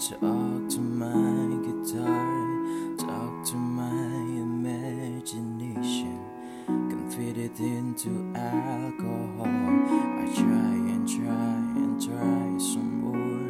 Talk to my guitar, talk to my imagination. Confide it into alcohol. I try and try and try some more.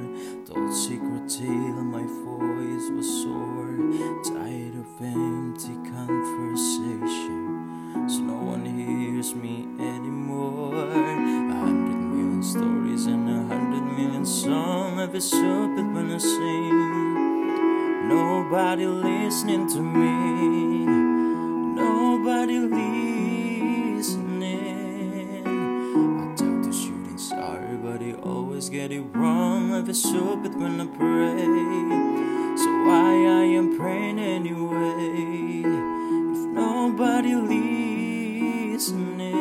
Songs. I feel stupid when I sing. Nobody listening to me. Nobody listening. I talk to shooting star, but he always get it wrong. I feel stupid when I pray. So why I am praying anyway? If nobody listening,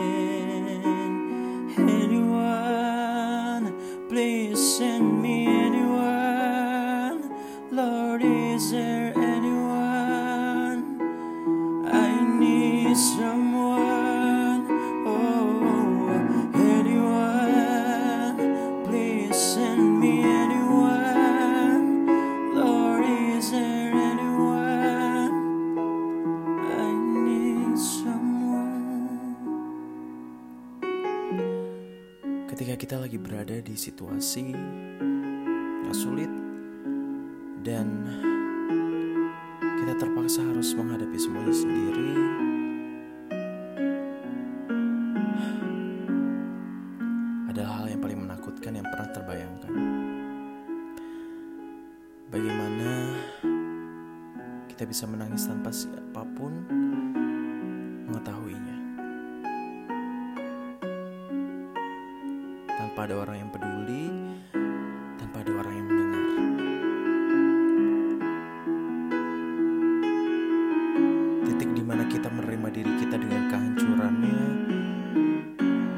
please send me anyone. Lord, is there anyone? I need someone. Ketika kita lagi berada di situasi yang sulit dan kita terpaksa harus menghadapi semuanya sendiri. Adalah hal yang paling menakutkan yang pernah terbayangkan. Bagaimana kita bisa menangis tanpa siapa pun mengetahuinya. Tanpa ada orang yang peduli, tanpa ada orang yang mendengar. titik di mana kita menerima diri kita dengan kehancurannya,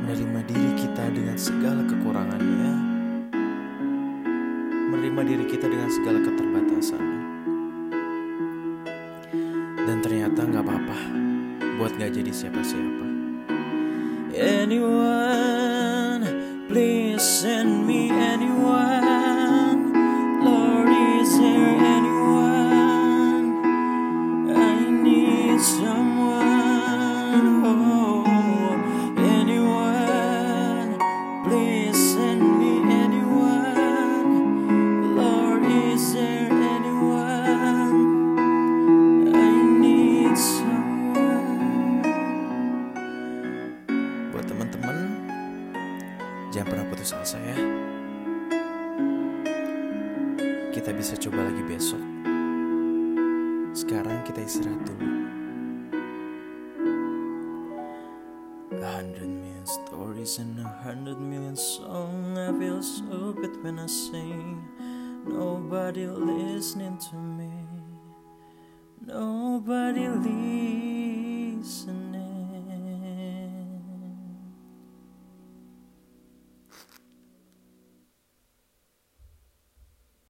menerima diri kita dengan segala kekurangannya, menerima diri kita dengan segala keterbatasannya. Dan ternyata nggak apa-apa buat nggak jadi siapa-siapa. Anyone, jangan pernah putus asa ya. Kita bisa coba lagi besok. Sekarang kita istirahat dulu. A hundred million stories and a hundred million songs. I feel stupid when I sing. Nobody listening to me. No